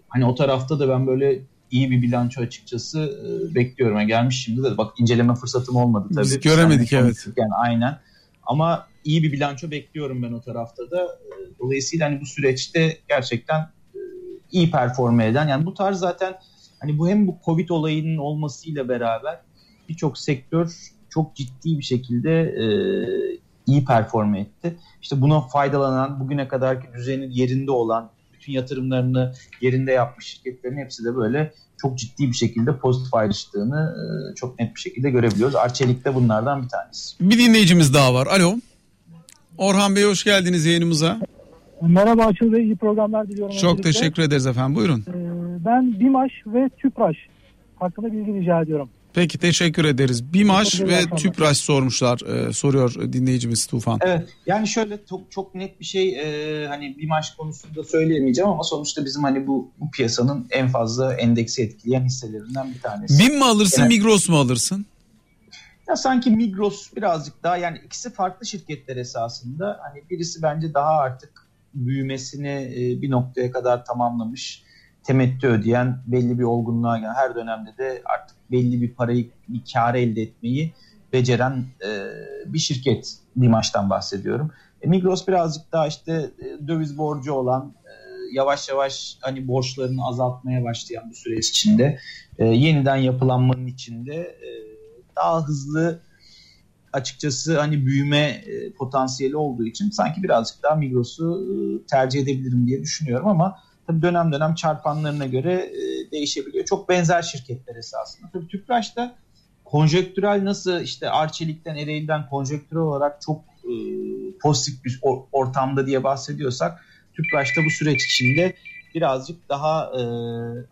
hani o tarafta da ben böyle iyi bir bilanço açıkçası e, bekliyorum. Yani gelmiş şimdi de bak inceleme fırsatım olmadı tabii. Biz göremedik, de evet. Yani aynen. Ama iyi bir bilanço bekliyorum ben o tarafta da. E, Dolayısıyla hani bu süreçte gerçekten e, iyi performe eden yani bu tarz zaten hani bu hem bu Covid olayının olmasıyla beraber birçok sektör çok ciddi bir şekilde e, iyi performe etti. İşte buna faydalanan, bugüne kadarki düzenin yerinde olan, bütün yatırımlarını yerinde yapmış şirketlerin hepsi de böyle çok ciddi bir şekilde pozitif ayrıştığını e, çok net bir şekilde görebiliyoruz. Arçelik de bunlardan bir tanesi. Bir dinleyicimiz daha var. Alo. Orhan Bey hoş geldiniz yayınımıza. Merhaba Açıl Bey, iyi programlar diliyorum. Çok öncelikle. teşekkür ederiz efendim. Buyurun. Ee, ben BİMAŞ ve TÜPRAŞ hakkında bilgi rica ediyorum. Peki teşekkür ederiz. BİMAŞ ve. TÜPRAŞ sormuşlar. e, soruyor dinleyicimiz Tufan. Evet yani şöyle çok, çok net bir şey e, hani bir maç konusunda söyleyemeyeceğim ama sonuçta bizim hani bu, bu piyasanın en fazla endeksi etkileyen hisselerinden bir tanesi. BİM mi alırsın Evet. Migros mu alırsın? Ya sanki Migros birazcık daha yani ikisi farklı şirketler esasında. Hani birisi bence daha artık büyümesini e, bir noktaya kadar tamamlamış. Temettü ödeyen belli bir olgunluğa gelen her dönemde de artık belli bir parayı bir kar elde etmeyi beceren e, bir şirket bir maçtan bahsediyorum. E, Migros birazcık daha işte e, döviz borcu olan e, yavaş yavaş hani borçlarını azaltmaya başlayan bu süreç içinde e, yeniden yapılanmanın içinde e, daha hızlı açıkçası hani büyüme e, potansiyeli olduğu için sanki birazcık daha Migros'u e, tercih edebilirim diye düşünüyorum ama tabii dönem dönem çarpanlarına göre e, değişebiliyor. Çok benzer şirketler esasında. Tabii Tüpraş da konjöktürel nasıl işte Arçelik'ten Ereğli'den konjöktürel olarak çok e, pozitif bir or- ortamda diye bahsediyorsak Tüpraş'ta bu süreç içinde birazcık daha e,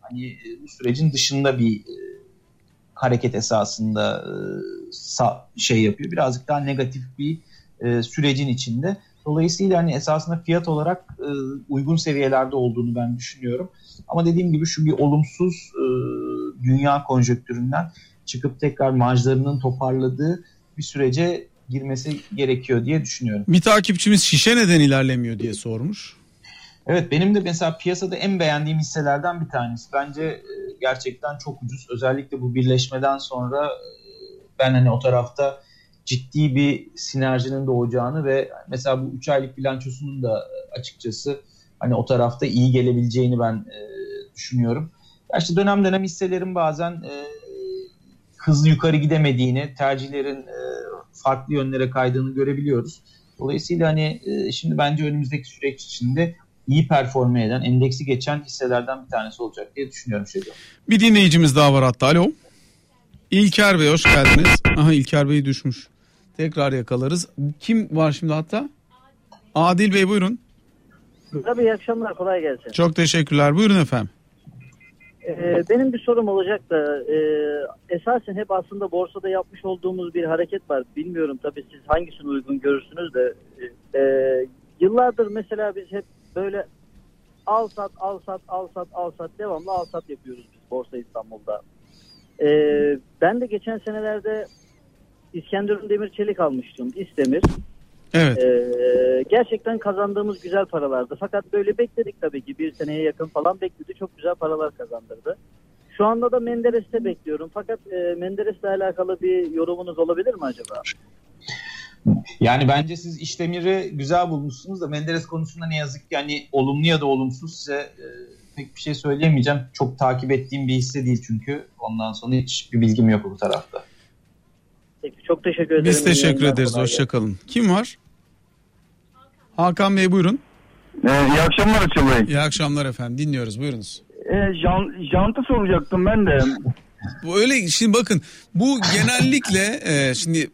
hani e, bu sürecin dışında bir e, hareket esasında e, sa- şey yapıyor. Birazcık daha negatif bir e, sürecin içinde. Dolayısıyla hani esasında fiyat olarak e, uygun seviyelerde olduğunu ben düşünüyorum. Ama dediğim gibi şu bir olumsuz e, dünya konjöktüründen çıkıp tekrar marjlarının toparladığı bir sürece girmesi gerekiyor diye düşünüyorum. Bir takipçimiz şişe neden ilerlemiyor diye sormuş. Evet benim de mesela piyasada en beğendiğim hisselerden bir tanesi. Bence e, gerçekten çok ucuz. Özellikle bu birleşmeden sonra e, ben hani o tarafta ciddi bir sinerjinin doğacağını ve mesela bu 3 aylık bilançosunun da e, açıkçası hani o tarafta iyi gelebileceğini ben e, düşünüyorum. Ya işte dönem dönem hisselerin bazen e, hızlı yukarı gidemediğini, tercihlerin e, farklı yönlere kaydığını görebiliyoruz. Dolayısıyla hani e, şimdi bence önümüzdeki süreç içinde iyi performe eden, endeksi geçen hisselerden bir tanesi olacak diye düşünüyorum Şedo. Bir dinleyicimiz daha var hatta. Alo. İlker Bey hoş geldiniz. Aha İlker Bey düşmüş. Tekrar yakalarız. Kim var şimdi hatta? Adil Bey buyurun. Tabii iyi akşamlar kolay gelsin. Çok teşekkürler. Buyurun efendim. Ee, benim bir sorum olacak da e, esasen hep aslında borsada yapmış olduğumuz bir hareket var. Bilmiyorum tabii siz hangisini uygun görürsünüz de e, e, yıllardır mesela biz hep böyle al sat al sat al sat al sat devamlı al sat yapıyoruz biz Borsa İstanbul'da. E, ben de geçen senelerde İskenderun Demir Çelik almıştım. İstemir. Evet. Ee, gerçekten kazandığımız güzel paralardı. Fakat böyle bekledik tabii ki bir seneye yakın falan bekledi. Çok güzel paralar kazandırdı. Şu anda da Menderes'te bekliyorum. Fakat e, Menderes'le alakalı bir yorumunuz olabilir mi acaba? Yani bence siz işlemiri güzel bulmuşsunuz da Menderes konusunda ne yazık ki yani olumlu ya da olumsuz size e, pek bir şey söyleyemeyeceğim. Çok takip ettiğim bir hisse değil çünkü. Ondan sonra hiç bir bilgim yok bu tarafta. Peki çok teşekkür ederim. Biz teşekkür ederiz. Hoşçakalın. Kim var? Hakan Bey buyurun. Ee, iyi akşamlar Açıl Bey. İyi akşamlar efendim. Dinliyoruz. Buyurunuz. Ee, jan, jantı soracaktım ben de. Bu öyle şimdi bakın bu genellikle e, şimdi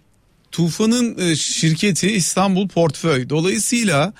Tufan'ın e, şirketi İstanbul Portföy. Dolayısıyla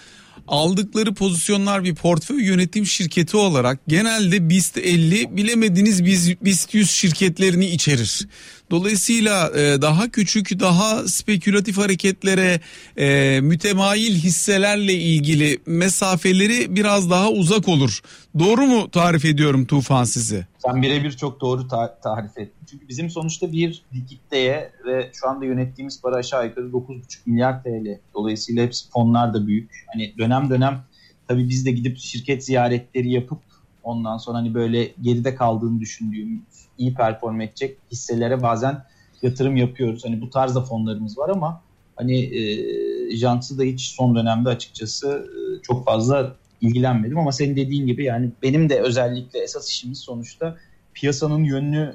aldıkları pozisyonlar bir portföy yönetim şirketi olarak genelde BIST 50 bilemediniz biz BIST 100 şirketlerini içerir. Dolayısıyla e, daha küçük, daha spekülatif hareketlere, e, mütemayil hisselerle ilgili mesafeleri biraz daha uzak olur. Doğru mu tarif ediyorum Tufan sizi? Sen birebir çok doğru ta- tarif ettin. Çünkü bizim sonuçta bir likiditeye ve şu anda yönettiğimiz para aşağı yukarı 9,5 milyar TL. Dolayısıyla hepsi fonlar da büyük. Hani dönem dönem tabii biz de gidip şirket ziyaretleri yapıp ondan sonra hani böyle geride kaldığını düşündüğümüz iyi perform edecek hisselere bazen yatırım yapıyoruz. Hani bu tarzda fonlarımız var ama hani e, Jants'ı da hiç son dönemde açıkçası e, çok fazla ilgilenmedim ama senin dediğin gibi yani benim de özellikle esas işimiz sonuçta piyasanın yönünü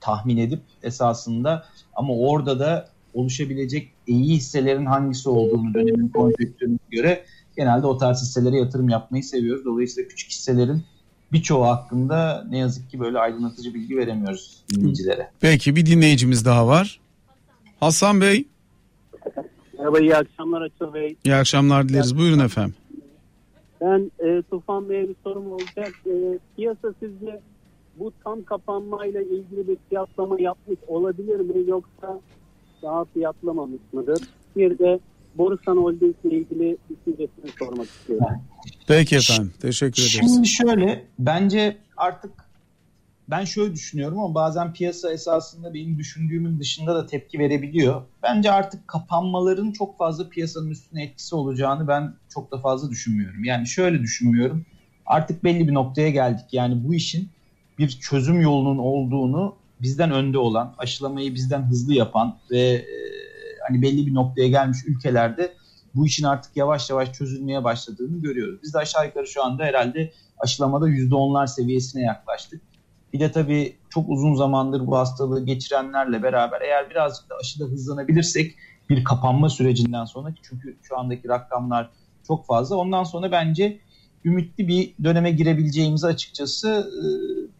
tahmin edip esasında ama orada da oluşabilecek iyi hisselerin hangisi olduğunu dönemin konjonktürüne göre genelde o tarz hisselere yatırım yapmayı seviyoruz. Dolayısıyla küçük hisselerin birçoğu hakkında ne yazık ki böyle aydınlatıcı bilgi veremiyoruz dinleyicilere. Peki bir dinleyicimiz daha var. Hasan Bey Merhaba iyi akşamlar Açıl Bey. iyi akşamlar dileriz. Buyurun efendim. Ben e, Tufan Bey'e bir sorum olacak. E, piyasa sizce bu tam kapanmayla ilgili bir fiyatlama yapmış olabilir mi yoksa daha fiyatlamamış mıdır? Bir de Borusan Holding ile ilgili düşüncesini sormak istiyorum. (laughs) Peki efendim. Teşekkür ederiz. Şimdi şöyle bence artık ben şöyle düşünüyorum ama bazen piyasa esasında benim düşündüğümün dışında da tepki verebiliyor. Bence artık kapanmaların çok fazla piyasanın üstüne etkisi olacağını ben çok da fazla düşünmüyorum. Yani şöyle düşünmüyorum. Artık belli bir noktaya geldik. Yani bu işin bir çözüm yolunun olduğunu bizden önde olan, aşılamayı bizden hızlı yapan ve e, hani belli bir noktaya gelmiş ülkelerde bu işin artık yavaş yavaş çözülmeye başladığını görüyoruz. Biz de aşağı yukarı şu anda herhalde aşılamada %10'lar seviyesine yaklaştık. Bir de tabii çok uzun zamandır bu hastalığı geçirenlerle beraber eğer birazcık da aşıda hızlanabilirsek bir kapanma sürecinden sonra çünkü şu andaki rakamlar çok fazla. Ondan sonra bence ümitli bir döneme girebileceğimizi açıkçası e,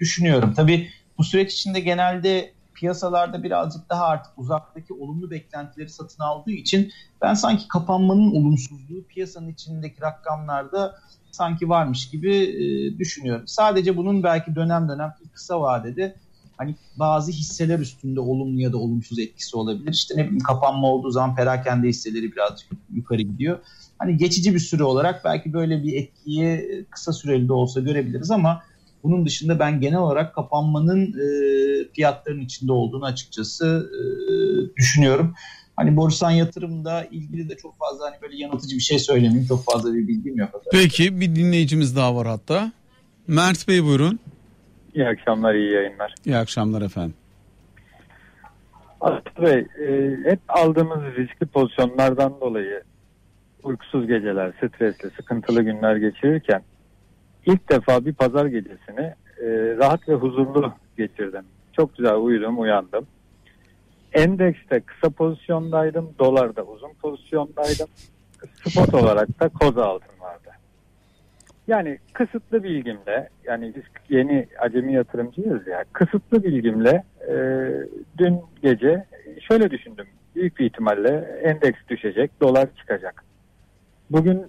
düşünüyorum. Tabii bu süreç içinde genelde piyasalarda birazcık daha artık uzaktaki olumlu beklentileri satın aldığı için ben sanki kapanmanın olumsuzluğu piyasanın içindeki rakamlarda sanki varmış gibi e, düşünüyorum. Sadece bunun belki dönem dönem kısa vadede hani bazı hisseler üstünde olumlu ya da olumsuz etkisi olabilir. İşte ne bileyim kapanma olduğu zaman perakende hisseleri birazcık yukarı gidiyor. Hani geçici bir süre olarak belki böyle bir etkiyi kısa süreli de olsa görebiliriz ama Bunun dışında ben genel olarak kapanmanın e, fiyatların içinde olduğunu açıkçası e, düşünüyorum. Hani borsan yatırımda ilgili de çok fazla hani böyle yanıltıcı bir şey söylemeyeyim. Çok fazla bir bilgim yok. Peki bir dinleyicimiz daha var hatta. Mert Bey buyurun. İyi akşamlar, iyi yayınlar. İyi akşamlar efendim. Aslı Bey, e, hep aldığımız riskli pozisyonlardan dolayı uykusuz geceler, stresli, sıkıntılı günler geçirirken ilk defa bir pazar gecesini e, rahat ve huzurlu geçirdim. Çok güzel uyudum, uyandım. Endekste kısa pozisyondaydım, dolarda uzun pozisyondaydım. Spot olarak da koza altın vardı. Yani kısıtlı bilgimle, yani biz yeni acemi yatırımcıyız ya, kısıtlı bilgimle e, dün gece şöyle düşündüm. Büyük bir ihtimalle endeks düşecek, dolar çıkacak. Bugün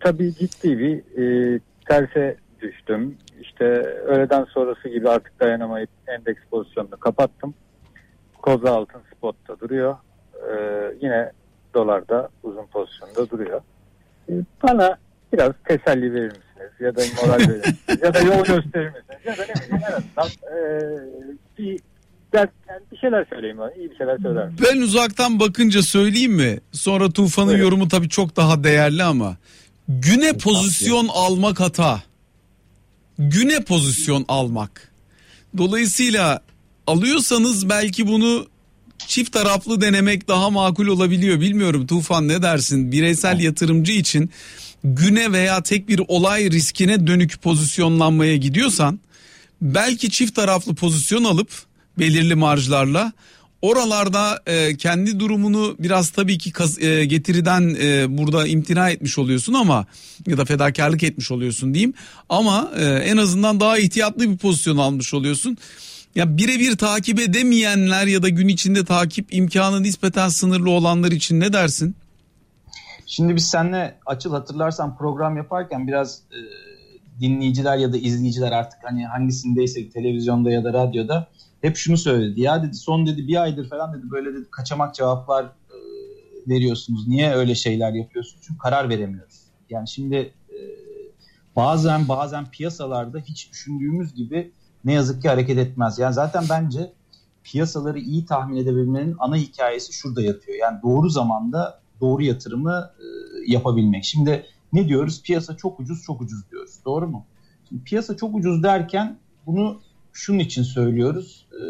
tabii ciddi bir e, terse düştüm. İşte öğleden sonrası gibi artık dayanamayıp endeks pozisyonunu kapattım. Koza altın spotta duruyor. Ee, yine dolarda uzun pozisyonda duruyor. Ee, bana biraz teselli verir misiniz? Ya da moral verir misiniz? ya da yol gösterir misiniz? Ya da ne bileyim en azından e, bir, ders, yani bir şeyler söyleyin bana. İyi bir şeyler söyler misiniz? Ben uzaktan bakınca söyleyeyim mi? Sonra Tufan'ın Buyurun. yorumu tabii çok daha değerli ama. Güne pozisyon almak hata. Güne pozisyon almak. Dolayısıyla alıyorsanız belki bunu çift taraflı denemek daha makul olabiliyor. Bilmiyorum Tufan ne dersin? Bireysel yatırımcı için güne veya tek bir olay riskine dönük pozisyonlanmaya gidiyorsan belki çift taraflı pozisyon alıp belirli marjlarla oralarda e, kendi durumunu biraz tabii ki kaz- e, getiriden e, burada imtina etmiş oluyorsun ama ya da fedakarlık etmiş oluyorsun diyeyim ama e, en azından daha ihtiyatlı bir pozisyon almış oluyorsun. Ya birebir takip edemeyenler ya da gün içinde takip imkanı nispeten sınırlı olanlar için ne dersin? Şimdi biz seninle açıl hatırlarsan program yaparken biraz e, dinleyiciler ya da izleyiciler artık hani hangisindeysek televizyonda ya da radyoda hep şunu söyledi. Ya dedi son dedi bir aydır falan dedi böyle dedi kaçamak cevaplar e, veriyorsunuz. Niye öyle şeyler yapıyorsunuz? Çünkü karar veremiyoruz. Yani şimdi e, bazen bazen piyasalarda hiç düşündüğümüz gibi ne yazık ki hareket etmez. Yani zaten bence piyasaları iyi tahmin edebilmenin ana hikayesi şurada yatıyor. Yani doğru zamanda doğru yatırımı e, yapabilmek. Şimdi ne diyoruz? Piyasa çok ucuz, çok ucuz diyoruz. Doğru mu? Şimdi piyasa çok ucuz derken bunu şunun için söylüyoruz. E,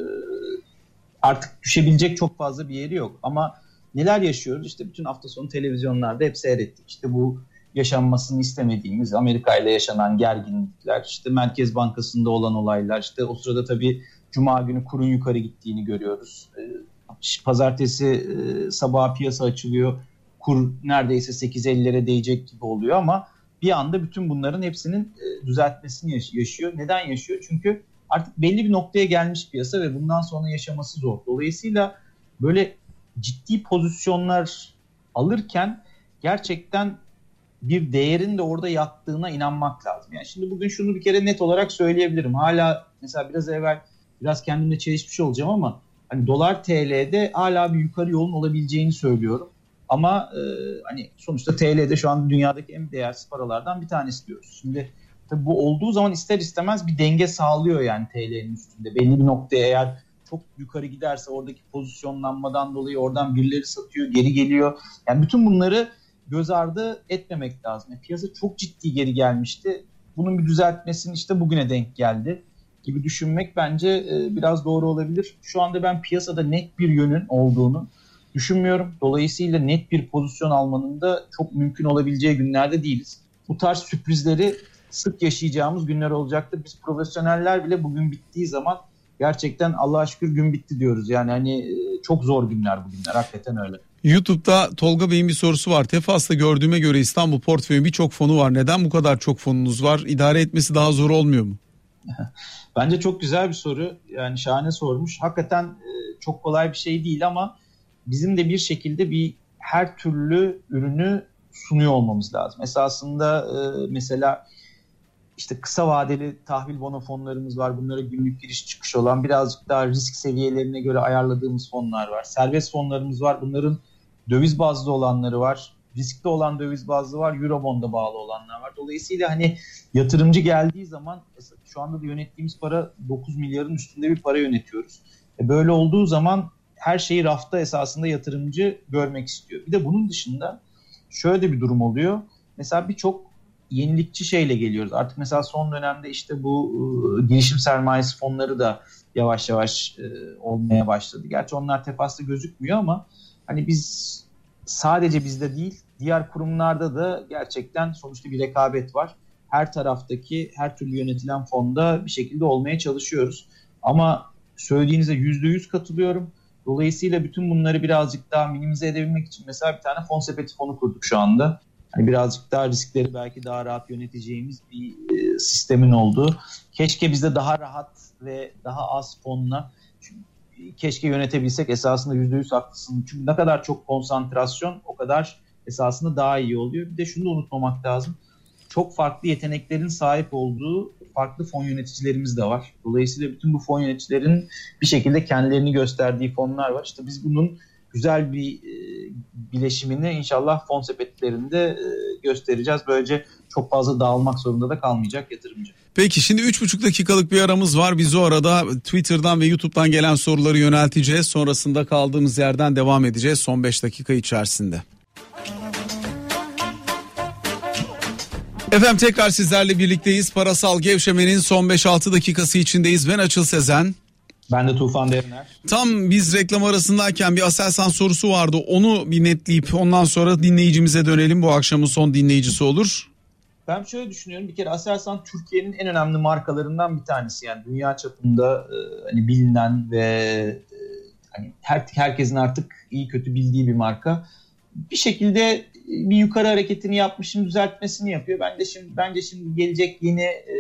artık düşebilecek çok fazla bir yeri yok. Ama neler yaşıyoruz? İşte bütün hafta sonu televizyonlarda hep seyrettik. İşte bu yaşanmasını istemediğimiz Amerika ile yaşanan gerginlikler, işte Merkez Bankası'nda olan olaylar, işte o sırada tabii Cuma günü kurun yukarı gittiğini görüyoruz. E, Pazartesi e, sabah piyasa açılıyor, kur neredeyse 8.50'lere değecek gibi oluyor ama bir anda bütün bunların hepsinin düzeltmesini yaş- yaşıyor. Neden yaşıyor? Çünkü artık belli bir noktaya gelmiş piyasa ve bundan sonra yaşaması zor. Dolayısıyla böyle ciddi pozisyonlar alırken gerçekten bir değerin de orada yattığına inanmak lazım. Yani şimdi bugün şunu bir kere net olarak söyleyebilirim. Hala mesela biraz evvel biraz kendimle çelişmiş olacağım ama hani dolar TL'de hala bir yukarı yolun olabileceğini söylüyorum. Ama e, hani sonuçta TL'de şu an dünyadaki en değersiz paralardan bir tanesi diyoruz. Şimdi tabii bu olduğu zaman ister istemez bir denge sağlıyor yani TL'nin üstünde. Belli bir noktaya eğer çok yukarı giderse oradaki pozisyonlanmadan dolayı oradan birileri satıyor, geri geliyor. Yani bütün bunları göz ardı etmemek lazım. Yani piyasa çok ciddi geri gelmişti. Bunun bir düzeltmesinin işte bugüne denk geldi gibi düşünmek bence e, biraz doğru olabilir. Şu anda ben piyasada net bir yönün olduğunu düşünmüyorum. Dolayısıyla net bir pozisyon almanın da çok mümkün olabileceği günlerde değiliz. Bu tarz sürprizleri sık yaşayacağımız günler olacaktır. Biz profesyoneller bile bugün bittiği zaman gerçekten Allah'a şükür gün bitti diyoruz. Yani hani e, çok zor günler bu günler. Hakikaten öyle. YouTube'da Tolga Bey'in bir sorusu var. Tefas'ta gördüğüme göre İstanbul portföyün birçok fonu var. Neden bu kadar çok fonunuz var? İdare etmesi daha zor olmuyor mu? (laughs) Bence çok güzel bir soru. Yani şahane sormuş. Hakikaten e, çok kolay bir şey değil ama bizim de bir şekilde bir her türlü ürünü sunuyor olmamız lazım. Esasında e, mesela işte kısa vadeli tahvil bono fonlarımız var. Bunlara günlük giriş çıkış olan birazcık daha risk seviyelerine göre ayarladığımız fonlar var. Serbest fonlarımız var. Bunların döviz bazlı olanları var. riskli olan döviz bazlı var, Eurobond'a bağlı olanlar var. Dolayısıyla hani yatırımcı geldiği zaman şu anda da yönettiğimiz para 9 milyarın üstünde bir para yönetiyoruz. E böyle olduğu zaman her şeyi rafta esasında yatırımcı görmek istiyor. Bir de bunun dışında şöyle bir durum oluyor. Mesela birçok yenilikçi şeyle geliyoruz. Artık mesela son dönemde işte bu e, girişim sermayesi fonları da yavaş yavaş e, olmaya başladı. Gerçi onlar tefaslı gözükmüyor ama hani biz sadece bizde değil diğer kurumlarda da gerçekten sonuçta bir rekabet var. Her taraftaki her türlü yönetilen fonda bir şekilde olmaya çalışıyoruz. Ama söylediğinize yüzde yüz katılıyorum. Dolayısıyla bütün bunları birazcık daha minimize edebilmek için mesela bir tane fon sepeti fonu kurduk şu anda. Yani birazcık daha riskleri belki daha rahat yöneteceğimiz bir e, sistemin olduğu. Keşke bizde daha rahat ve daha az fonla keşke yönetebilsek esasında %100 haklısın. Çünkü ne kadar çok konsantrasyon o kadar esasında daha iyi oluyor. Bir de şunu da unutmamak lazım. Çok farklı yeteneklerin sahip olduğu farklı fon yöneticilerimiz de var. Dolayısıyla bütün bu fon yöneticilerin bir şekilde kendilerini gösterdiği fonlar var. İşte biz bunun güzel bir e, bileşimini inşallah fon sepetlerinde e, göstereceğiz. Böylece çok fazla dağılmak zorunda da kalmayacak yatırımcı. Peki şimdi 3,5 dakikalık bir aramız var. Biz o arada Twitter'dan ve YouTube'dan gelen soruları yönelteceğiz. Sonrasında kaldığımız yerden devam edeceğiz son 5 dakika içerisinde. Efendim tekrar sizlerle birlikteyiz. Parasal gevşemenin son 5-6 dakikası içindeyiz. Ben Açıl Sezen. Ben de Tufan Deriner. Tam biz reklam arasındayken bir Aselsan sorusu vardı. Onu bir netleyip ondan sonra dinleyicimize dönelim. Bu akşamın son dinleyicisi olur. Ben şöyle düşünüyorum. Bir kere Aselsan Türkiye'nin en önemli markalarından bir tanesi. Yani dünya çapında e, hani bilinen ve e, hani her, herkesin artık iyi kötü bildiği bir marka. Bir şekilde bir yukarı hareketini yapmış, şimdi düzeltmesini yapıyor. Ben de şimdi bence şimdi gelecek yeni e,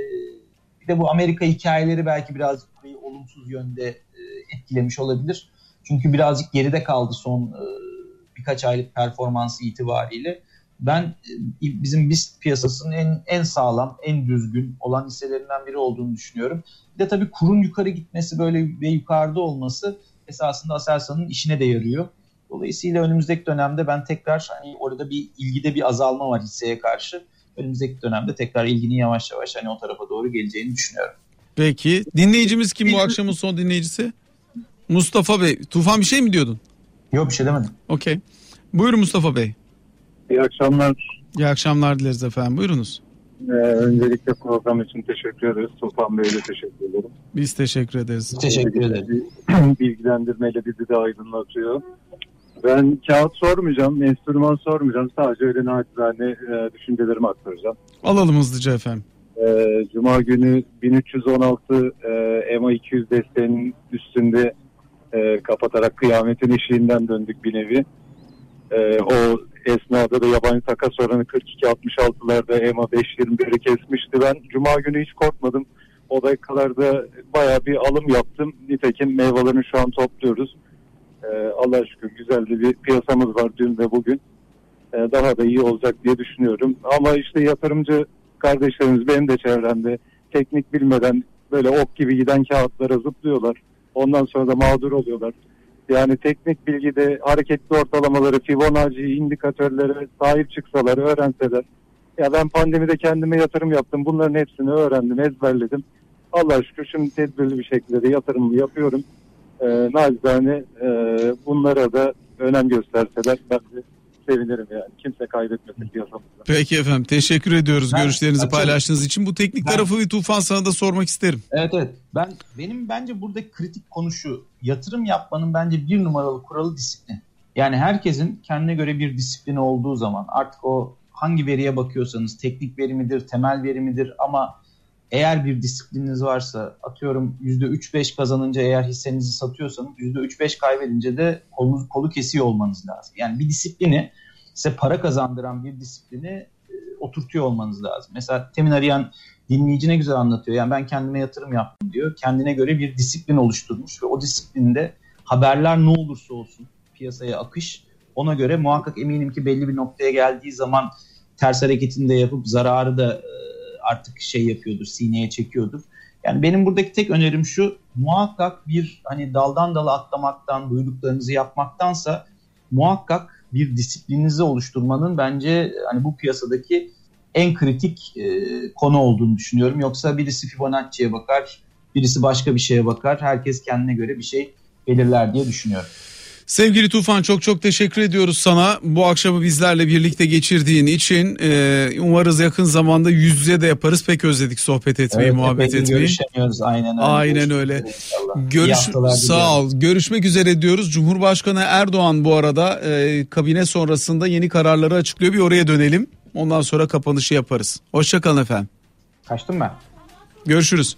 bir de bu Amerika hikayeleri belki biraz burayı olumsuz yönde e, etkilemiş olabilir. Çünkü birazcık geride kaldı son e, birkaç aylık performansı itibariyle. Ben e, bizim BIST piyasasının en en sağlam, en düzgün olan hisselerinden biri olduğunu düşünüyorum. Bir de tabii kurun yukarı gitmesi böyle ve yukarıda olması esasında Aselsan'ın işine de yarıyor. Dolayısıyla önümüzdeki dönemde ben tekrar hani orada bir ilgide bir azalma var hisseye karşı. Önümüzdeki dönemde tekrar ilginin yavaş yavaş hani o tarafa doğru geleceğini düşünüyorum. Peki. Dinleyicimiz kim bu akşamın son dinleyicisi? Mustafa Bey. Tufan bir şey mi diyordun? Yok bir şey demedim. Okey. Buyurun Mustafa Bey. İyi akşamlar. İyi akşamlar dileriz efendim. Buyurunuz. Ee, öncelikle program için teşekkür ederiz. Tufan Bey'e teşekkür ederim. Biz teşekkür ederiz. Teşekkür ederim. (clears throat) Bilgilendirmeyle bizi de aydınlatıyor. Ben kağıt sormayacağım, enstrüman sormayacağım. Sadece öyle naçizane e, düşüncelerimi aktaracağım. Alalım hızlıca efendim. E, Cuma günü 1316 e, EMA 200 desteğinin üstünde e, kapatarak kıyametin eşiğinden döndük bir nevi. E, o esnada da yabancı takas oranı 42-66'larda EMA 5.21'i kesmişti. Ben Cuma günü hiç korkmadım. O dakikalarda bayağı bir alım yaptım. Nitekim meyvelerini şu an topluyoruz. Ee, Allah'a şükür güzel bir piyasamız var dün ve bugün. Ee, daha da iyi olacak diye düşünüyorum. Ama işte yatırımcı kardeşlerimiz benim de çevremde teknik bilmeden böyle ok gibi giden kağıtlara zıplıyorlar. Ondan sonra da mağdur oluyorlar. Yani teknik bilgide hareketli ortalamaları, Fibonacci indikatörlere sahip çıksalar, öğrenseler. Ya ben pandemide kendime yatırım yaptım. Bunların hepsini öğrendim, ezberledim. Allah şükür şimdi tedbirli bir şekilde de yatırımımı yapıyorum. Ee, nacizane e, bunlara da önem gösterseler ben de sevinirim yani. Kimse kaybetmesin piyasamızda. Peki efendim teşekkür ediyoruz Ben- görüşlerinizi ben- paylaştığınız için. Bu teknik Ben- tarafı bir Tufan sana da sormak isterim. Evet evet. Ben benim bence burada kritik konu şu. Yatırım yapmanın bence bir numaralı kuralı disiplin. Yani herkesin kendine göre bir disiplini olduğu zaman artık o hangi veriye bakıyorsanız teknik veri midir, temel veri midir ama eğer bir disiplininiz varsa atıyorum %3-5 kazanınca eğer hissenizi satıyorsanız %3-5 kaybedince de kolunuz, kolu kesiyor olmanız lazım. Yani bir disiplini size para kazandıran bir disiplini e, oturtuyor olmanız lazım. Mesela temin arayan dinleyici ne güzel anlatıyor. Yani ben kendime yatırım yaptım diyor. Kendine göre bir disiplin oluşturmuş ve o disiplinde haberler ne olursa olsun piyasaya akış ona göre muhakkak eminim ki belli bir noktaya geldiği zaman ters hareketini de yapıp zararı da e, artık şey yapıyordur, sineye çekiyordur. Yani benim buradaki tek önerim şu muhakkak bir hani daldan dala atlamaktan, duyduklarınızı yapmaktansa muhakkak bir disiplininizi oluşturmanın bence hani bu piyasadaki en kritik e, konu olduğunu düşünüyorum. Yoksa birisi Fibonacci'ye bakar, birisi başka bir şeye bakar. Herkes kendine göre bir şey belirler diye düşünüyorum. Sevgili Tufan çok çok teşekkür ediyoruz sana bu akşamı bizlerle birlikte geçirdiğin için. Ee, umarız yakın zamanda yüz yüze de yaparız. Pek özledik sohbet etmeyi, Evet, muhabbet etmeyi. Görüşemiyoruz aynen öyle. Aynen öyle. Görüş sağ ol. Görüşmek üzere diyoruz. Cumhurbaşkanı Erdoğan bu arada e, kabine sonrasında yeni kararları açıklıyor. Bir oraya dönelim. Ondan sonra kapanışı yaparız. Hoşçakalın efendim. Kaçtım ben. Görüşürüz.